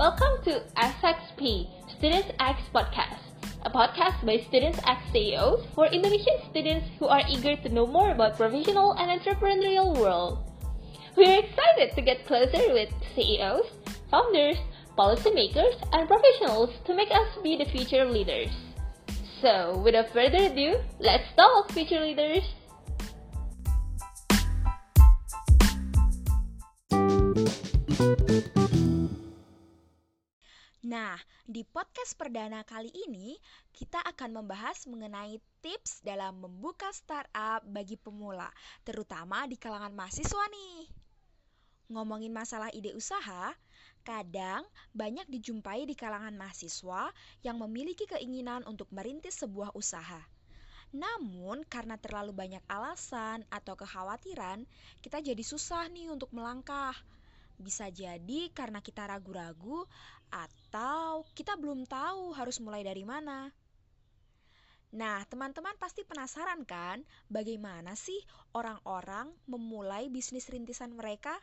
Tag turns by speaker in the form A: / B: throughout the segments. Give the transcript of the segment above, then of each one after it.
A: Welcome to SXP, Students X Podcast, a podcast by Students X CEOs for Indonesian students who are eager to know more about professional and entrepreneurial world. We're excited to get closer with CEOs, founders, policymakers, and professionals to make us be the future leaders. So, without further ado, let's talk, future leaders!
B: Nah, di podcast perdana kali ini kita akan membahas mengenai tips dalam membuka startup bagi pemula, terutama di kalangan mahasiswa nih. Ngomongin masalah ide usaha, kadang banyak dijumpai di kalangan mahasiswa yang memiliki keinginan untuk merintis sebuah usaha. Namun, karena terlalu banyak alasan atau kekhawatiran, kita jadi susah nih untuk melangkah. Bisa jadi karena kita ragu-ragu atau kita belum tahu harus mulai dari mana. Nah, teman-teman pasti penasaran kan bagaimana sih orang-orang memulai bisnis rintisan mereka?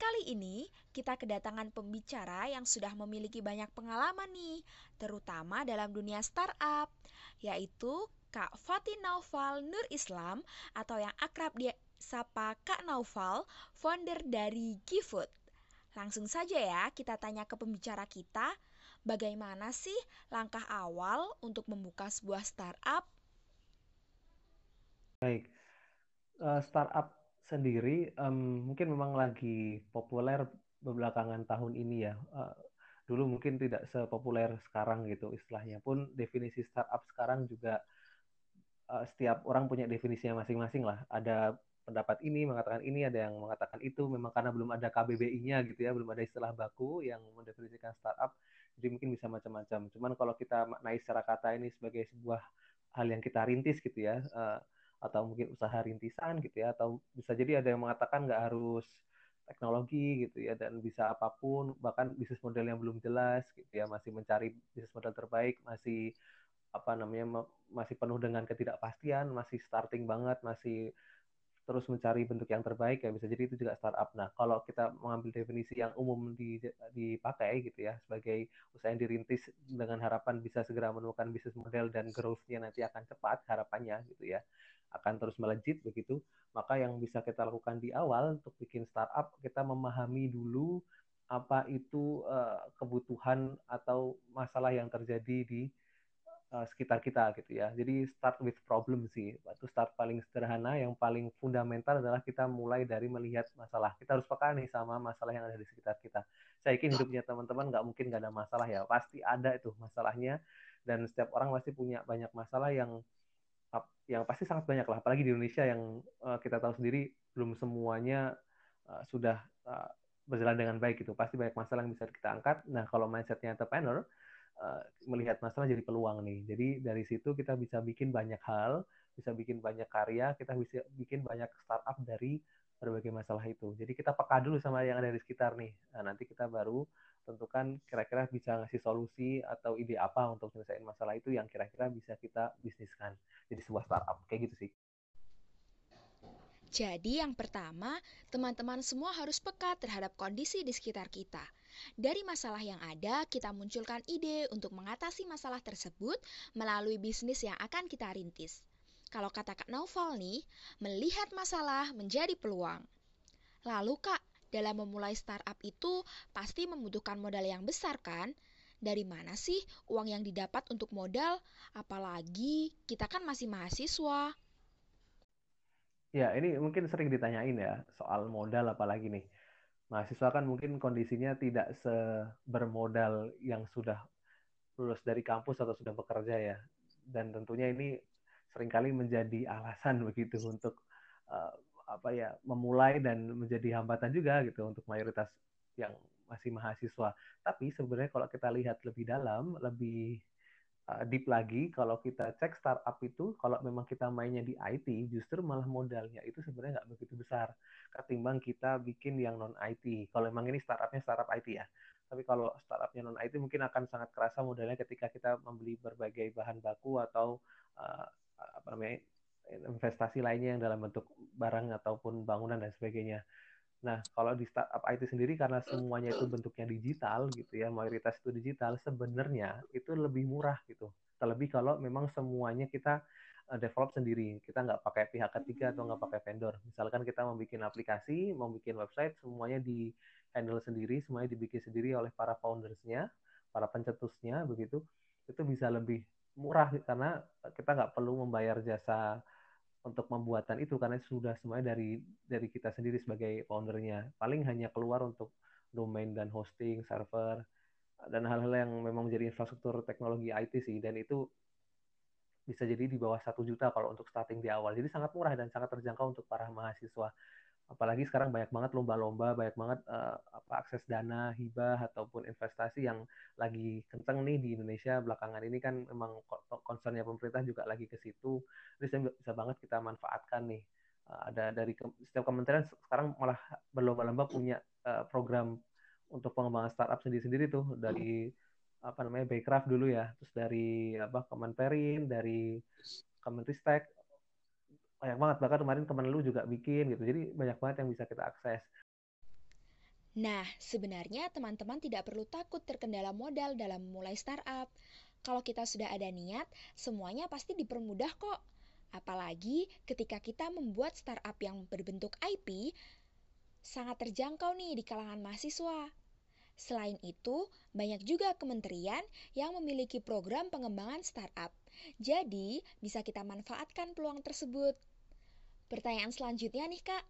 B: Kali ini kita kedatangan pembicara yang sudah memiliki banyak pengalaman nih, terutama dalam dunia startup, yaitu Kak Fatih Naufal Nur Islam atau yang akrab dia sapa Kak Naufal, founder dari GiFood. Langsung saja ya, kita tanya ke pembicara kita, bagaimana sih langkah awal untuk membuka sebuah startup?
C: Baik, uh, startup sendiri um, mungkin memang lagi populer belakangan tahun ini ya. Uh, dulu mungkin tidak sepopuler sekarang gitu istilahnya pun definisi startup sekarang juga uh, setiap orang punya definisinya masing-masing lah. Ada pendapat ini mengatakan ini, ada yang mengatakan itu. Memang karena belum ada KBBI-nya gitu ya, belum ada istilah baku yang mendefinisikan startup. Jadi mungkin bisa macam-macam. Cuman kalau kita maknai secara kata ini sebagai sebuah hal yang kita rintis gitu ya, uh, atau mungkin usaha rintisan gitu ya, atau bisa jadi ada yang mengatakan nggak harus teknologi gitu ya dan bisa apa pun bahkan bisnis model yang belum jelas gitu ya masih mencari bisnis model terbaik masih apa namanya masih penuh dengan ketidakpastian masih starting banget masih terus mencari bentuk yang terbaik ya bisa jadi itu juga startup. Nah kalau kita mengambil definisi yang umum dipakai gitu ya sebagai usaha yang dirintis dengan harapan bisa segera menemukan bisnis model dan growth-nya nanti akan cepat harapannya gitu ya akan terus melejit begitu maka yang bisa kita lakukan di awal untuk bikin startup kita memahami dulu apa itu uh, kebutuhan atau masalah yang terjadi di uh, sekitar kita gitu ya. Jadi start with problem sih. Itu start paling sederhana, yang paling fundamental adalah kita mulai dari melihat masalah. Kita harus peka nih sama masalah yang ada di sekitar kita. Saya yakin hidupnya teman-teman nggak mungkin nggak ada masalah ya. Pasti ada itu masalahnya. Dan setiap orang pasti punya banyak masalah yang yang pasti sangat banyak lah. Apalagi di Indonesia yang uh, kita tahu sendiri belum semuanya uh, sudah uh, berjalan dengan baik gitu. Pasti banyak masalah yang bisa kita angkat. Nah kalau mindsetnya entrepreneur, Eh, melihat masalah jadi peluang nih. Jadi dari situ kita bisa bikin banyak hal, bisa bikin banyak karya, kita bisa bikin banyak startup dari berbagai masalah itu. Jadi kita peka dulu sama yang ada di sekitar nih. Nah, nanti kita baru tentukan kira-kira bisa ngasih solusi atau ide apa untuk menyelesaikan masalah itu yang kira-kira bisa kita bisniskan jadi sebuah startup. Kayak gitu sih.
B: Jadi yang pertama, teman-teman semua harus peka terhadap kondisi di sekitar kita. Dari masalah yang ada, kita munculkan ide untuk mengatasi masalah tersebut melalui bisnis yang akan kita rintis. Kalau kata Kak Naufal nih, melihat masalah menjadi peluang. Lalu Kak, dalam memulai startup itu pasti membutuhkan modal yang besar kan? Dari mana sih uang yang didapat untuk modal? Apalagi kita kan masih mahasiswa.
C: Ya, ini mungkin sering ditanyain ya soal modal apalagi nih mahasiswa kan mungkin kondisinya tidak sebermodal yang sudah lulus dari kampus atau sudah bekerja ya. Dan tentunya ini sering kali menjadi alasan begitu untuk uh, apa ya memulai dan menjadi hambatan juga gitu untuk mayoritas yang masih mahasiswa. Tapi sebenarnya kalau kita lihat lebih dalam, lebih uh, deep lagi kalau kita cek startup itu kalau memang kita mainnya di IT justru malah modalnya itu sebenarnya nggak begitu besar ketimbang kita bikin yang non IT kalau memang ini startupnya startup IT ya. Tapi kalau startupnya non IT mungkin akan sangat kerasa modalnya ketika kita membeli berbagai bahan baku atau uh, apa namanya investasi lainnya yang dalam bentuk barang ataupun bangunan dan sebagainya Nah, kalau di startup IT sendiri karena semuanya itu bentuknya digital gitu ya, mayoritas itu digital, sebenarnya itu lebih murah gitu. Terlebih kalau memang semuanya kita eh, develop sendiri, kita nggak pakai pihak ketiga atau nggak pakai vendor. Misalkan kita mau bikin aplikasi, mau bikin website, semuanya di handle sendiri, semuanya dibikin sendiri oleh para foundersnya, para pencetusnya begitu, itu bisa lebih murah karena kita nggak perlu membayar jasa untuk pembuatan itu karena sudah semuanya dari dari kita sendiri sebagai foundernya. Paling hanya keluar untuk domain dan hosting, server, dan hal-hal yang memang menjadi infrastruktur teknologi IT sih. Dan itu bisa jadi di bawah satu juta kalau untuk starting di awal. Jadi sangat murah dan sangat terjangkau untuk para mahasiswa apalagi sekarang banyak banget lomba-lomba, banyak banget uh, apa akses dana, hibah ataupun investasi yang lagi kenceng nih di Indonesia belakangan ini kan memang concernnya pemerintah juga lagi ke situ. Jadi bisa banget kita manfaatkan nih. Uh, ada dari ke, setiap kementerian sekarang malah berlomba-lomba punya uh, program untuk pengembangan startup sendiri-sendiri tuh dari apa namanya Baycraft dulu ya, terus dari apa Kemenperin, dari Kemenristek, banyak banget bahkan kemarin teman lu juga bikin gitu jadi banyak banget yang bisa kita akses
B: Nah, sebenarnya teman-teman tidak perlu takut terkendala modal dalam memulai startup. Kalau kita sudah ada niat, semuanya pasti dipermudah kok. Apalagi ketika kita membuat startup yang berbentuk IP, sangat terjangkau nih di kalangan mahasiswa. Selain itu, banyak juga kementerian yang memiliki program pengembangan startup. Jadi, bisa kita manfaatkan peluang tersebut. Pertanyaan selanjutnya nih Kak,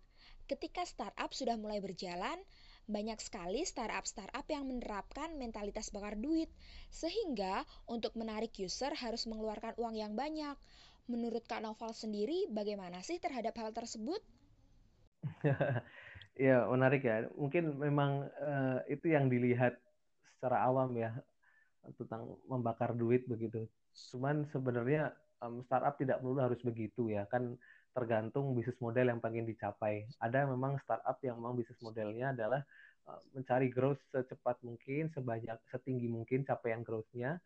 B: ketika startup sudah mulai berjalan, banyak sekali startup-startup yang menerapkan mentalitas bakar duit, sehingga untuk menarik user harus mengeluarkan uang yang banyak. Menurut Kak Noval sendiri, bagaimana sih terhadap hal tersebut?
C: ya, menarik ya. Mungkin memang uh, itu yang dilihat secara awam ya, tentang membakar duit begitu. Cuman sebenarnya um, startup tidak perlu harus begitu ya, kan tergantung bisnis model yang pengen dicapai. Ada memang startup yang memang bisnis modelnya adalah uh, mencari growth secepat mungkin, sebanyak setinggi mungkin capaian growth-nya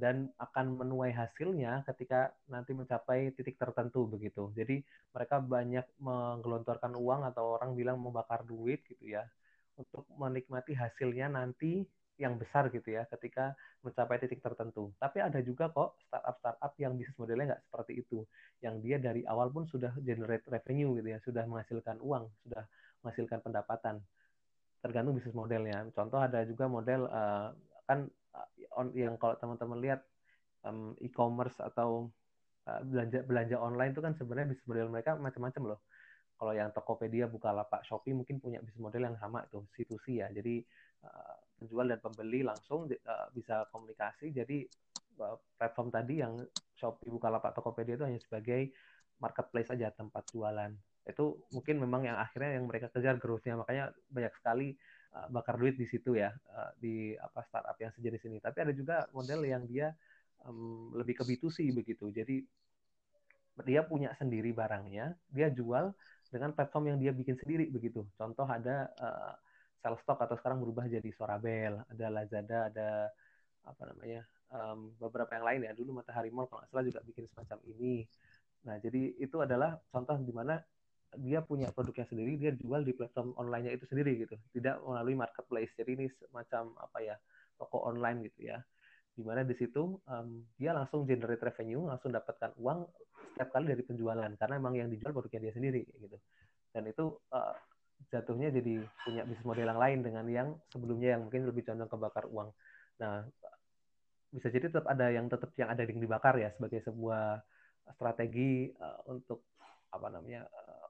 C: dan akan menuai hasilnya ketika nanti mencapai titik tertentu begitu. Jadi mereka banyak menggelontorkan uang atau orang bilang membakar duit gitu ya untuk menikmati hasilnya nanti yang besar gitu ya ketika mencapai titik tertentu. Tapi ada juga kok startup-startup yang bisnis modelnya nggak seperti itu, yang dia dari awal pun sudah generate revenue gitu ya, sudah menghasilkan uang, sudah menghasilkan pendapatan. Tergantung bisnis modelnya. Contoh ada juga model uh, kan uh, on, yang kalau teman-teman lihat um, e-commerce atau uh, belanja belanja online itu kan sebenarnya bisnis model mereka macam-macam loh. Kalau yang Tokopedia, Bukalapak, Shopee mungkin punya bisnis model yang sama itu, C2C ya. Jadi uh, penjual dan pembeli langsung uh, bisa komunikasi. Jadi uh, platform tadi yang Shopee, Bukalapak, Tokopedia itu hanya sebagai marketplace saja tempat jualan. Itu mungkin memang yang akhirnya yang mereka kejar growth-nya. Makanya banyak sekali uh, bakar duit di situ ya uh, di apa startup yang sejenis ini. Tapi ada juga model yang dia um, lebih ke B2C begitu. Jadi dia punya sendiri barangnya, dia jual dengan platform yang dia bikin sendiri begitu. Contoh ada uh, stock atau sekarang berubah jadi Sorabel, ada Lazada, ada apa namanya um, beberapa yang lain ya. Dulu Matahari Mall kalau nggak salah juga bikin semacam ini. Nah jadi itu adalah contoh di mana dia punya produknya sendiri, dia jual di platform online-nya itu sendiri gitu, tidak melalui marketplace. Jadi ini semacam apa ya toko online gitu ya, di mana di situ um, dia langsung generate revenue, langsung dapatkan uang setiap kali dari penjualan karena memang yang dijual produknya dia sendiri gitu. Dan itu uh, jatuhnya jadi punya bisnis model yang lain dengan yang sebelumnya yang mungkin lebih condong ke bakar uang. Nah, bisa jadi tetap ada yang tetap yang ada yang dibakar ya sebagai sebuah strategi uh, untuk apa namanya uh,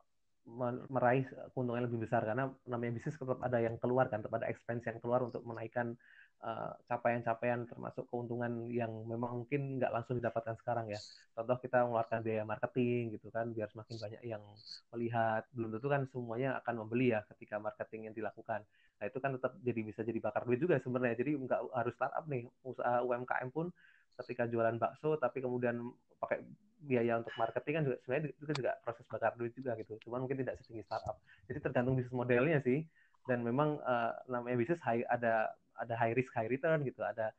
C: meraih keuntungan lebih besar karena namanya bisnis tetap ada yang keluar kan tetap ada expense yang keluar untuk menaikkan Eh, capaian-capaian termasuk keuntungan yang memang mungkin nggak langsung didapatkan sekarang ya. Contoh kita mengeluarkan biaya marketing gitu kan biar semakin banyak yang melihat. Belum tentu kan semuanya akan membeli ya ketika marketing yang dilakukan. Nah itu kan tetap jadi bisa jadi bakar duit juga sebenarnya. Jadi nggak harus startup nih usaha UMKM pun ketika jualan bakso tapi kemudian pakai biaya untuk marketing kan juga sebenarnya itu juga proses bakar duit juga gitu. Cuman mungkin tidak setinggi startup. Jadi tergantung bisnis modelnya sih. Dan memang uh, namanya bisnis ada ada high risk high return gitu. Ada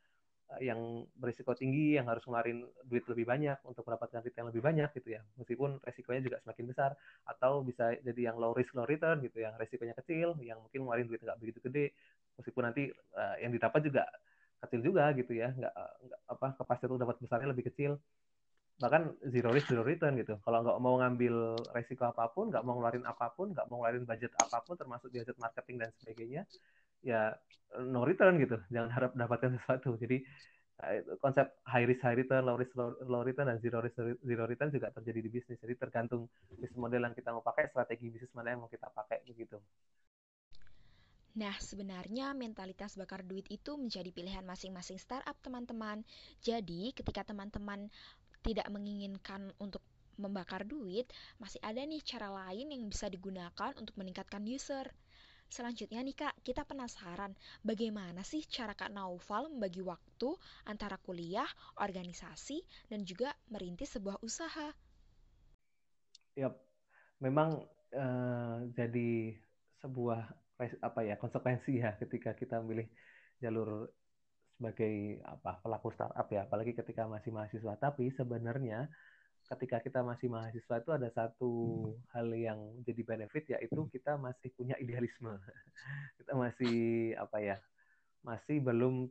C: yang berisiko tinggi yang harus ngeluarin duit lebih banyak untuk mendapatkan return lebih banyak gitu ya. Meskipun resikonya juga semakin besar. Atau bisa jadi yang low risk low return gitu yang resikonya kecil yang mungkin ngeluarin duit nggak begitu gede. Meskipun nanti uh, yang didapat juga kecil juga gitu ya. Nggak, nggak apa kepastian untuk dapat besarnya lebih kecil bahkan zero risk zero return gitu. Kalau nggak mau ngambil resiko apa pun nggak mau ngeluarin apa pun nggak mau ngeluarin budget apa pun termasuk budget marketing dan sebagainya ya no return gitu. Jangan harap dapatkan sesuatu. Jadi eh, konsep high risk high return low risk low, low return dan zero risk zero return juga terjadi di bisnis. Jadi tergantung bisnis model yang kita mau pakai strategi bisnis mana yang mau kita pakai begitu.
B: Nah, sebenarnya mentalitas bakar duit itu menjadi pilihan masing-masing startup teman-teman. Jadi, ketika teman-teman tidak menginginkan untuk membakar duit, masih ada nih cara lain yang bisa digunakan untuk meningkatkan user. Selanjutnya nih Kak, kita penasaran bagaimana sih cara Kak Naufal membagi waktu antara kuliah, organisasi, dan juga merintis sebuah usaha.
C: Yap, memang uh, jadi sebuah apa ya konsekuensi ya ketika kita milih jalur sebagai apa pelaku startup ya, apalagi ketika masih mahasiswa. Tapi sebenarnya ketika kita masih mahasiswa itu ada satu hal yang jadi benefit yaitu kita masih punya idealisme. kita masih apa ya? Masih belum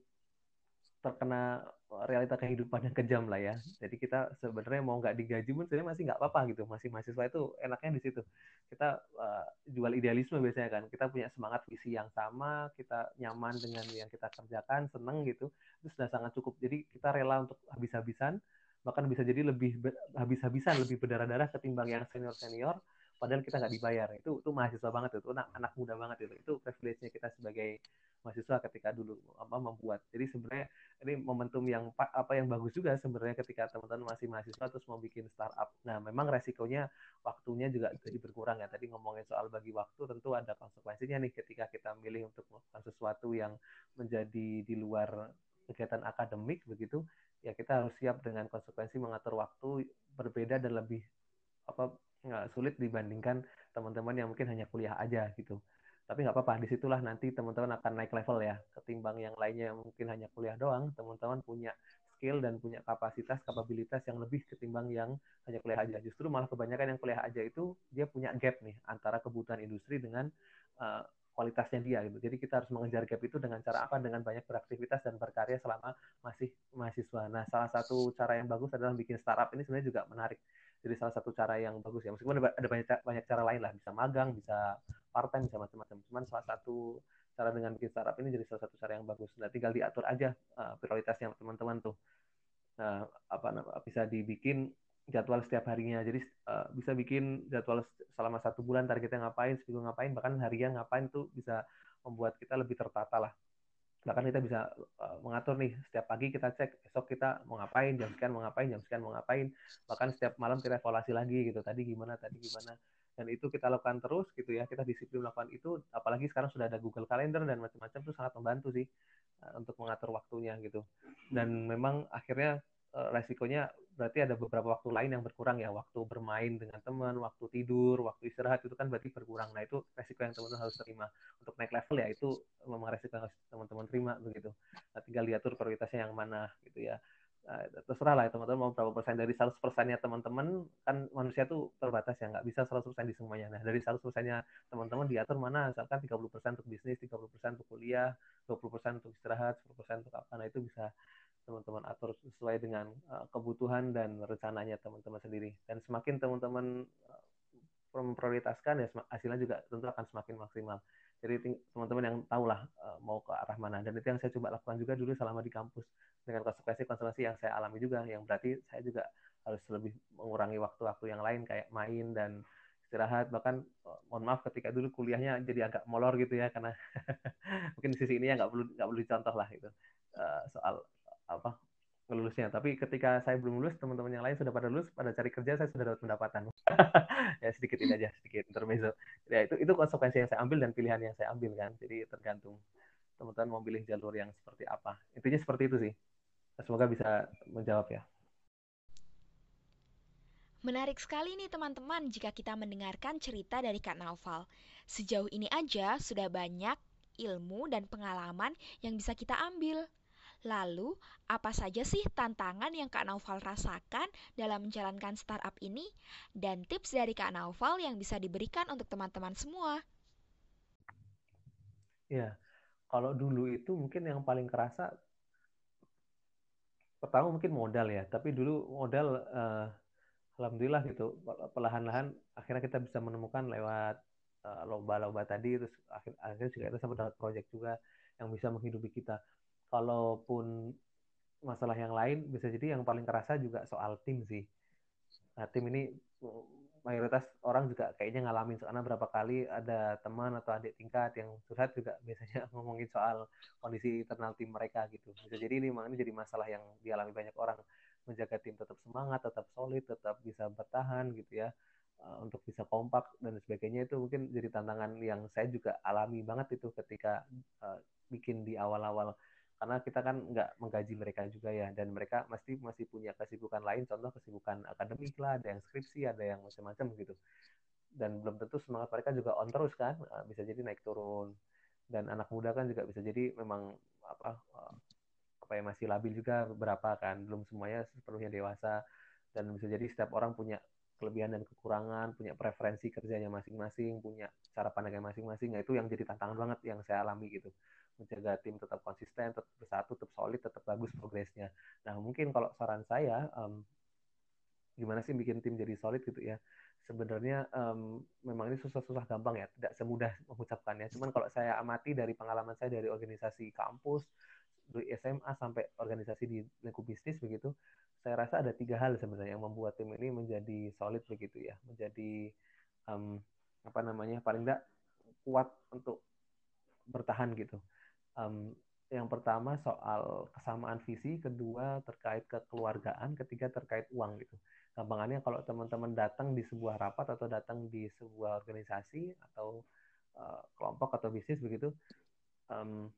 C: terkena realita kehidupan yang kejam lah ya. Jadi kita sebenarnya mau nggak digaji pun sebenarnya masih nggak apa-apa gitu. Masih mahasiswa itu enaknya di situ. Kita uh, jual idealisme biasanya kan. Kita punya semangat visi yang sama, kita nyaman dengan yang kita kerjakan, seneng gitu. Itu sudah sangat cukup. Jadi kita rela untuk habis-habisan bahkan bisa jadi lebih habis-habisan lebih berdarah-darah ketimbang yang senior-senior padahal kita nggak dibayar. Itu itu mahasiswa banget itu anak anak muda banget itu. Itu privilege-nya kita sebagai mahasiswa ketika dulu apa membuat. Jadi sebenarnya ini momentum yang apa yang bagus juga sebenarnya ketika teman-teman masih mahasiswa terus mau bikin startup. Nah memang resikonya waktunya juga jadi berkurang ya. Tadi ngomongin soal bagi waktu tentu ada konsekuensinya nih ketika kita milih untuk melakukan sesuatu yang menjadi di luar kegiatan akademik begitu ya kita harus siap dengan konsekuensi mengatur waktu berbeda dan lebih apa nggak sulit dibandingkan teman-teman yang mungkin hanya kuliah aja gitu tapi nggak apa-apa di situlah nanti teman-teman akan naik level ya ketimbang yang lainnya yang mungkin hanya kuliah doang teman-teman punya skill dan punya kapasitas kapabilitas yang lebih ketimbang yang hanya kuliah aja justru malah kebanyakan yang kuliah aja itu dia punya gap nih antara kebutuhan industri dengan uh, kualitasnya dia gitu. Jadi kita harus mengejar gap itu dengan cara apa? Dengan banyak beraktivitas dan berkarya selama masih mahasiswa. Nah, salah satu cara yang bagus adalah bikin startup ini sebenarnya juga menarik. Jadi salah satu cara yang bagus ya. Meskipun ada banyak banyak cara lain lah, bisa magang, bisa part time, bisa macam-macam. Cuman salah satu cara dengan bikin startup ini jadi salah satu cara yang bagus. Nah, tinggal diatur aja uh, prioritasnya teman-teman tuh. Nah, apa bisa dibikin jadwal setiap harinya. Jadi uh, bisa bikin jadwal selama satu bulan targetnya ngapain, seminggu ngapain, bahkan harian ngapain tuh bisa membuat kita lebih tertata lah. Bahkan kita bisa uh, mengatur nih setiap pagi kita cek besok kita mau ngapain, jam sekian mau ngapain, jam sekian mau ngapain. Bahkan setiap malam kita evaluasi lagi gitu. Tadi gimana, tadi gimana. Dan itu kita lakukan terus gitu ya. Kita disiplin melakukan itu. Apalagi sekarang sudah ada Google Calendar dan macam-macam tuh sangat membantu sih uh, untuk mengatur waktunya gitu. Dan memang akhirnya resikonya berarti ada beberapa waktu lain yang berkurang ya. Waktu bermain dengan teman waktu tidur waktu istirahat itu kan berarti berkurang. Nah itu resiko yang teman-teman harus terima. Untuk naik level ya itu memang resiko yang teman-teman terima begitu. Nah, tinggal diatur prioritasnya yang mana gitu ya. Nah, terserah lah ya teman-teman mau berapa persen. Dari 100 persennya teman-teman kan manusia tuh terbatas ya nggak bisa 100 persen di semuanya. Nah dari 100 persennya teman-teman diatur mana misalkan 30 persen untuk bisnis 30 persen untuk kuliah 20 persen untuk istirahat 10 persen untuk apa. Nah itu bisa teman-teman atur sesuai dengan uh, kebutuhan dan rencananya teman-teman sendiri. Dan semakin teman-teman uh, memprioritaskan ya hasilnya juga tentu akan semakin maksimal. Jadi teman-teman yang tahulah uh, mau ke arah mana. Dan itu yang saya coba lakukan juga dulu selama di kampus dengan konsekuensi-konsekuensi yang saya alami juga. Yang berarti saya juga harus lebih mengurangi waktu-waktu yang lain kayak main dan istirahat bahkan mohon maaf ketika dulu kuliahnya jadi agak molor gitu ya karena mungkin di sisi ini ya nggak perlu nggak perlu dicontoh lah itu soal apa lulusnya. Tapi ketika saya belum lulus, teman-teman yang lain sudah pada lulus, pada cari kerja, saya sudah dapat pendapatan. ya sedikit ini aja, sedikit intermezzo. Ya itu itu konsekuensi yang saya ambil dan pilihan yang saya ambil kan. Jadi tergantung teman-teman mau pilih jalur yang seperti apa. Intinya seperti itu sih. Semoga bisa menjawab ya.
B: Menarik sekali nih teman-teman jika kita mendengarkan cerita dari Kak Naufal. Sejauh ini aja sudah banyak ilmu dan pengalaman yang bisa kita ambil. Lalu, apa saja sih tantangan yang Kak Naufal rasakan dalam menjalankan startup ini? Dan tips dari Kak Naufal yang bisa diberikan untuk teman-teman semua?
C: Ya, kalau dulu itu mungkin yang paling kerasa pertama mungkin modal ya, tapi dulu modal uh, alhamdulillah gitu perlahan-lahan akhirnya kita bisa menemukan lewat uh, lomba-lomba tadi terus akhir akhirnya juga kita sampai dapat project juga yang bisa menghidupi kita. Kalaupun masalah yang lain bisa jadi yang paling kerasa juga soal tim sih. Nah, tim ini mayoritas orang juga kayaknya ngalamin karena berapa kali ada teman atau adik tingkat yang curhat juga biasanya ngomongin soal kondisi internal tim mereka gitu. Bisa jadi ini memang ini jadi masalah yang dialami banyak orang menjaga tim tetap semangat, tetap solid, tetap bisa bertahan gitu ya eh, untuk bisa kompak dan sebagainya itu mungkin jadi tantangan yang saya juga alami banget itu ketika uh, bikin di awal-awal karena kita kan nggak menggaji mereka juga ya dan mereka pasti masih punya kesibukan lain contoh kesibukan akademik lah ada yang skripsi ada yang macam-macam gitu. Dan belum tentu semangat mereka juga on terus kan eh, bisa jadi naik turun. Dan anak muda kan juga bisa jadi memang apa eh, apa ya masih labil juga beberapa kan belum semuanya sepenuhnya dewasa. Dan bisa jadi setiap orang punya kelebihan dan kekurangan, punya preferensi kerjanya masing-masing, punya cara pandangnya masing-masing. Nah, itu yang jadi tantangan banget yang saya alami gitu menjaga tim tetap konsisten, tetap bersatu, tetap solid, tetap bagus progresnya. Nah, mungkin kalau saran saya, um, gimana sih bikin tim jadi solid gitu ya? Sebenarnya um, memang ini susah-susah gampang ya, tidak semudah mengucapkannya. Cuman kalau saya amati dari pengalaman saya dari organisasi kampus, dari SMA sampai organisasi di lingkup bisnis begitu, saya rasa ada tiga hal sebenarnya yang membuat tim ini menjadi solid begitu ya, menjadi um, apa namanya paling tidak kuat untuk bertahan gitu um, yang pertama soal kesamaan visi, kedua terkait kekeluargaan, ketiga terkait uang gitu. Gampangannya kalau teman-teman datang di sebuah rapat atau datang di sebuah organisasi atau uh, kelompok atau bisnis begitu, um,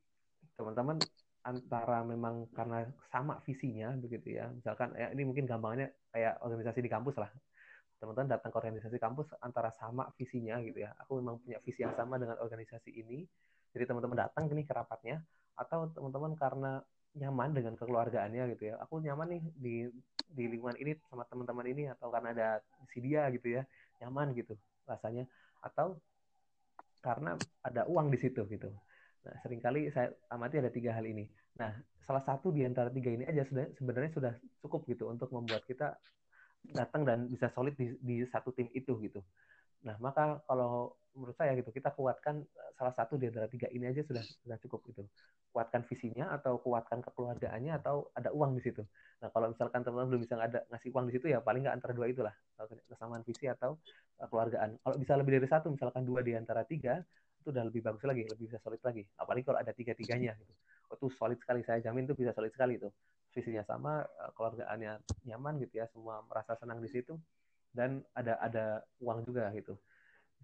C: teman-teman antara memang karena sama visinya begitu ya, misalkan ya ini mungkin gampangannya kayak organisasi di kampus lah. Teman-teman datang ke organisasi kampus antara sama visinya gitu ya. Aku memang punya visi yang sama dengan organisasi ini jadi teman-teman datang nih ke rapatnya atau teman-teman karena nyaman dengan kekeluargaannya gitu ya. Aku nyaman nih di di lingkungan ini sama teman-teman ini atau karena ada si dia gitu ya. Nyaman gitu rasanya. Atau karena ada uang di situ gitu. Nah sering kali saya amati ada tiga hal ini. Nah salah satu di antara tiga ini aja sebenarnya sudah cukup gitu untuk membuat kita datang dan bisa solid di, di satu tim itu gitu nah maka kalau menurut saya gitu kita kuatkan eh, salah satu di antara tiga ini aja sudah sudah cukup gitu. Kuatkan visinya atau kuatkan kekeluargaannya atau ada uang di situ. Nah kalau misalkan teman-teman belum bisa ada ngasih uang di situ ya paling nggak antara dua itulah. Kesamaan visi atau uh, keluargaan. Kalau bisa lebih dari satu misalkan dua di antara tiga itu udah lebih bagus lagi lebih bisa solid lagi. Apalagi kalau ada tiga tiganya gitu. Oh, itu solid sekali saya jamin itu bisa solid sekali itu visinya sama uh, keluargaannya nyaman gitu ya semua merasa senang di situ dan ada ada uang juga gitu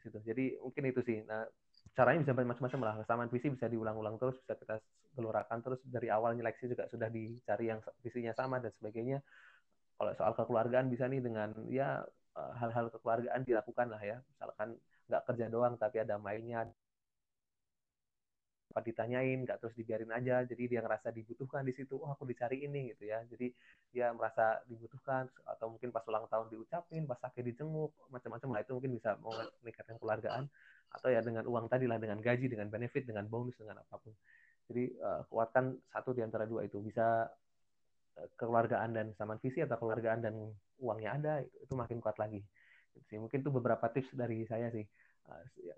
C: situ. Jadi mungkin itu sih. Nah, caranya bisa macam-macam lah. Kesamaan visi bisa diulang-ulang terus, bisa kita gelurakan terus dari awal nyeleksi juga sudah dicari yang visinya sama dan sebagainya. Kalau soal kekeluargaan bisa nih dengan ya eh, hal-hal kekeluargaan dilakukan lah ya. Misalkan nggak kerja doang tapi ada mainnya, apa ditanyain nggak terus dibiarin aja. Jadi dia ngerasa dibutuhkan di situ oh aku dicari ini gitu ya. Jadi dia merasa dibutuhkan atau mungkin pas ulang tahun diucapin pas sakit dijenguk macam-macam lah. Itu mungkin bisa meningkatkan keluargaan. Atau ya dengan uang tadi lah dengan gaji dengan benefit dengan bonus dengan apa pun. Jadi uh, kuatkan satu di antara dua itu. Bisa uh, kekeluargaan dan saman visi atau keluargaan dan uangnya ada itu, makin kuat lagi. Jadi, mungkin itu beberapa tips dari saya sih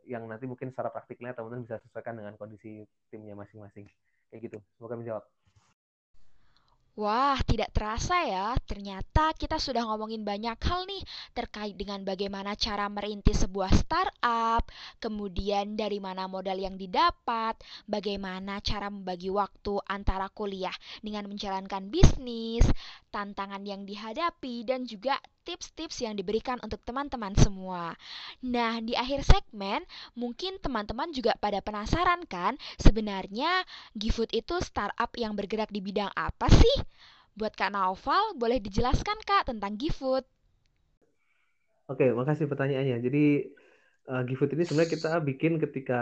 C: yang nanti mungkin secara praktiknya teman-teman bisa sesuaikan dengan kondisi timnya masing-masing. Kayak gitu. Semoga menjawab.
B: Wah, tidak terasa ya. Ternyata kita sudah ngomongin banyak hal nih terkait dengan bagaimana cara merintis sebuah startup, kemudian dari mana modal yang didapat, bagaimana cara membagi waktu antara kuliah dengan menjalankan bisnis, tantangan yang dihadapi, dan juga tips-tips yang diberikan untuk teman-teman semua. Nah, di akhir segmen, mungkin teman-teman juga pada penasaran kan, sebenarnya GiFood itu startup yang bergerak di bidang apa sih? Buat Kak Naufal, boleh dijelaskan Kak tentang GiFood?
C: Oke, makasih pertanyaannya. Jadi, uh, GiFood ini sebenarnya kita bikin ketika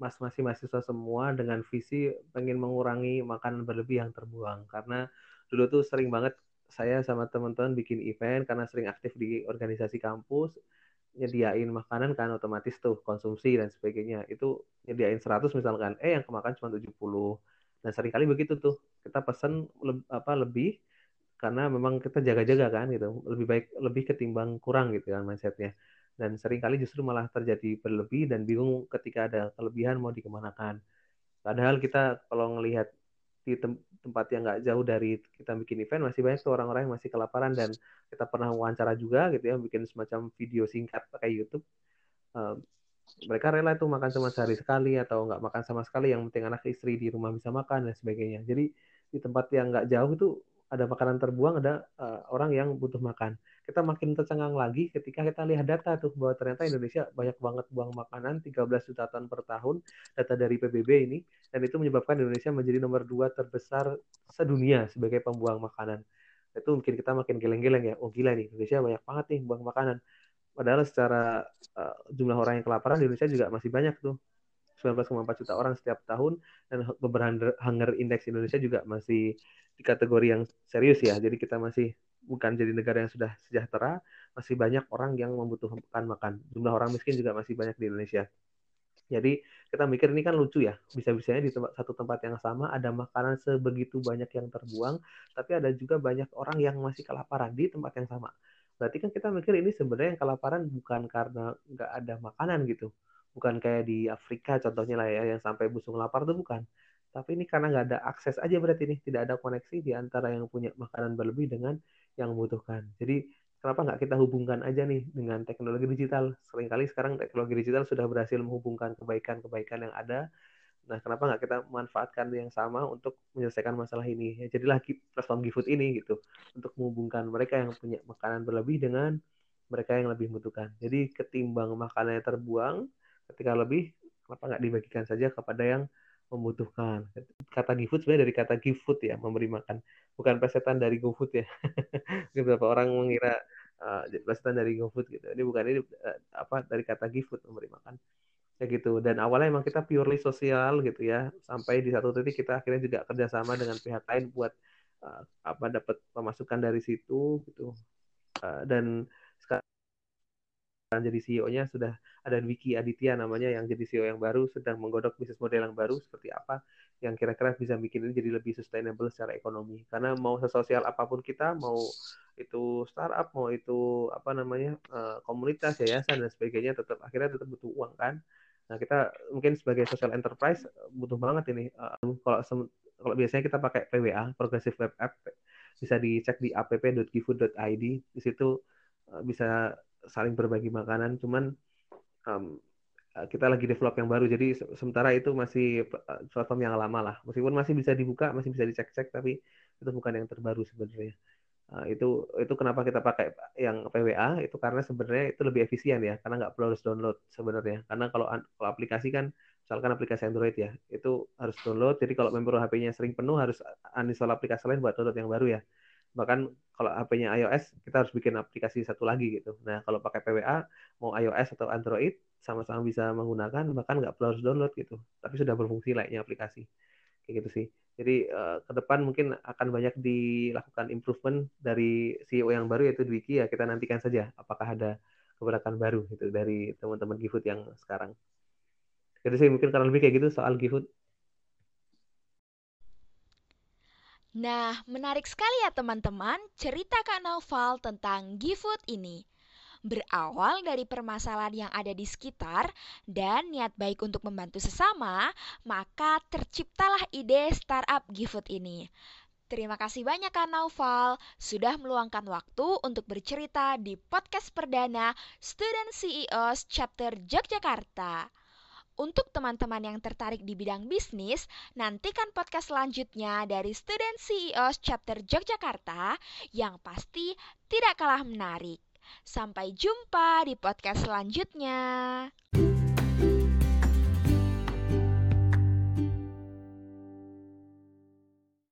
C: mas masih mahasiswa semua dengan visi pengen mengurangi makanan berlebih yang terbuang karena dulu tuh sering banget saya sama teman-teman bikin event karena sering aktif di organisasi kampus nyediain makanan kan otomatis tuh konsumsi dan sebagainya. Itu nyediain 100 misalkan eh yang kemakan cuma 70 dan sering kali begitu tuh. Kita pesen le apa lebih karena memang kita jaga-jaga kan gitu. Lebih baik lebih ketimbang kurang gitu kan mindsetnya. Dan sering kali justru malah terjadi berlebih dan bingung ketika ada kelebihan mau dikemanakan. Padahal kita kalau ngelihat di tem tempat yang nggak jauh dari kita bikin event masih banyak tuh orang-orang yang masih kelaparan dan kita pernah wawancara juga gitu ya bikin semacam video singkat pakai YouTube. Uh, mereka rela tuh makan cuma sehari sekali atau nggak makan sama sekali yang penting anak istri di rumah bisa makan dan sebagainya. Jadi di tempat yang nggak jauh itu ada makanan terbuang, ada uh, orang yang butuh makan. Kita makin tercengang lagi ketika kita lihat data tuh bahwa ternyata Indonesia banyak banget buang makanan, 13 juta ton per tahun, data dari PBB ini, dan itu menyebabkan Indonesia menjadi nomor dua terbesar sedunia sebagai pembuang makanan. Itu mungkin kita makin geleng-geleng ya, oh gila nih, Indonesia banyak banget nih buang makanan. Padahal secara uh, jumlah orang yang kelaparan di Indonesia juga masih banyak tuh. 19,4 juta orang setiap tahun dan beberapa hunger index Indonesia juga masih di kategori yang serius ya. Jadi kita masih bukan jadi negara yang sudah sejahtera, masih banyak orang yang membutuhkan makan. Jumlah orang miskin juga masih banyak di Indonesia. Jadi kita mikir ini kan lucu ya, bisa-bisanya di tempat, satu tempat yang sama ada makanan sebegitu banyak yang terbuang, tapi ada juga banyak orang yang masih kelaparan di tempat yang sama. Berarti kan kita mikir ini sebenarnya yang kelaparan bukan karena nggak ada makanan gitu, bukan kayak di Afrika contohnya lah ya yang sampai busung lapar tuh bukan, tapi ini karena nggak ada akses aja berarti nih, tidak ada koneksi di antara yang punya makanan berlebih dengan yang membutuhkan. Jadi kenapa nggak kita hubungkan aja nih dengan teknologi digital? Seringkali sekarang teknologi digital sudah berhasil menghubungkan kebaikan-kebaikan yang ada. Nah, kenapa nggak kita manfaatkan yang sama untuk menyelesaikan masalah ini? Ya, jadilah platform GiFood ini gitu untuk menghubungkan mereka yang punya makanan berlebih dengan mereka yang lebih membutuhkan. Jadi ketimbang makanannya terbuang, ketika lebih, kenapa nggak dibagikan saja kepada yang membutuhkan. Kata GiFood sebenarnya dari kata give food ya, memberi makan. Bukan pesetan dari GoFood ya. Beberapa orang mengira uh, pesetan dari GoFood gitu. Ini bukan ini uh, apa dari kata give food memberi makan. Kayak gitu. Dan awalnya emang kita purely sosial gitu ya. Sampai di satu titik kita akhirnya juga kerjasama dengan pihak lain buat uh, apa dapat pemasukan dari situ gitu. Uh, dan jadi CEO-nya sudah ada Wiki Aditya namanya yang jadi CEO yang baru sedang menggodok bisnis model yang baru seperti apa yang kira-kira bisa bikin ini jadi lebih sustainable secara ekonomi. Karena mau sesosial apa pun kita mau itu startup mau itu apa namanya uh, komunitas yayasan dan sebagainya tetap akhirnya tetap butuh uang kan? Nah kita mungkin sebagai social enterprise butuh banget ini uh, kalau kalau biasanya kita pakai PWA Progressive Web App bisa dicek di app.gifood.id di situ bisa saling berbagi makanan cuman um, kita lagi develop yang baru. Jadi sementara itu masih platform yang lama lah. Meskipun masih bisa dibuka masih bisa dicek-cek tapi itu bukan yang terbaru sebenarnya. Uh, itu itu kenapa kita pakai yang PWA itu karena sebenarnya itu lebih efisien ya karena nggak perlu harus download sebenarnya. Karena kalau kalau aplikasi kan misalkan aplikasi Android ya itu harus download. Jadi kalau member HP-nya sering penuh harus uninstall aplikasi lain buat download yang baru ya bahkan kalau HP-nya iOS kita harus bikin aplikasi satu lagi gitu. Nah kalau pakai PWA mau iOS atau Android sama-sama bisa menggunakan bahkan nggak perlu harus download gitu. Tapi sudah berfungsi layaknya aplikasi kayak gitu sih. Jadi uh, ke depan mungkin akan banyak dilakukan improvement dari CEO yang baru yaitu Dwiki ya kita nantikan saja apakah ada keberatan baru gitu dari teman-teman GiFood yang sekarang. Jadi sih mungkin karena lebih kayak gitu soal GiFood.
B: Nah, menarik sekali ya teman-teman cerita Kak Naufal tentang GiFood ini. Berawal dari permasalahan yang ada di sekitar dan niat baik untuk membantu sesama, maka terciptalah ide startup GiFood ini. Terima kasih banyak Kak Naufal sudah meluangkan waktu untuk bercerita di podcast perdana Student CEOs Chapter Yogyakarta. Untuk teman-teman yang tertarik di bidang bisnis, nantikan podcast selanjutnya dari Student CEOs Chapter Yogyakarta yang pasti tidak kalah menarik. Sampai jumpa di podcast selanjutnya.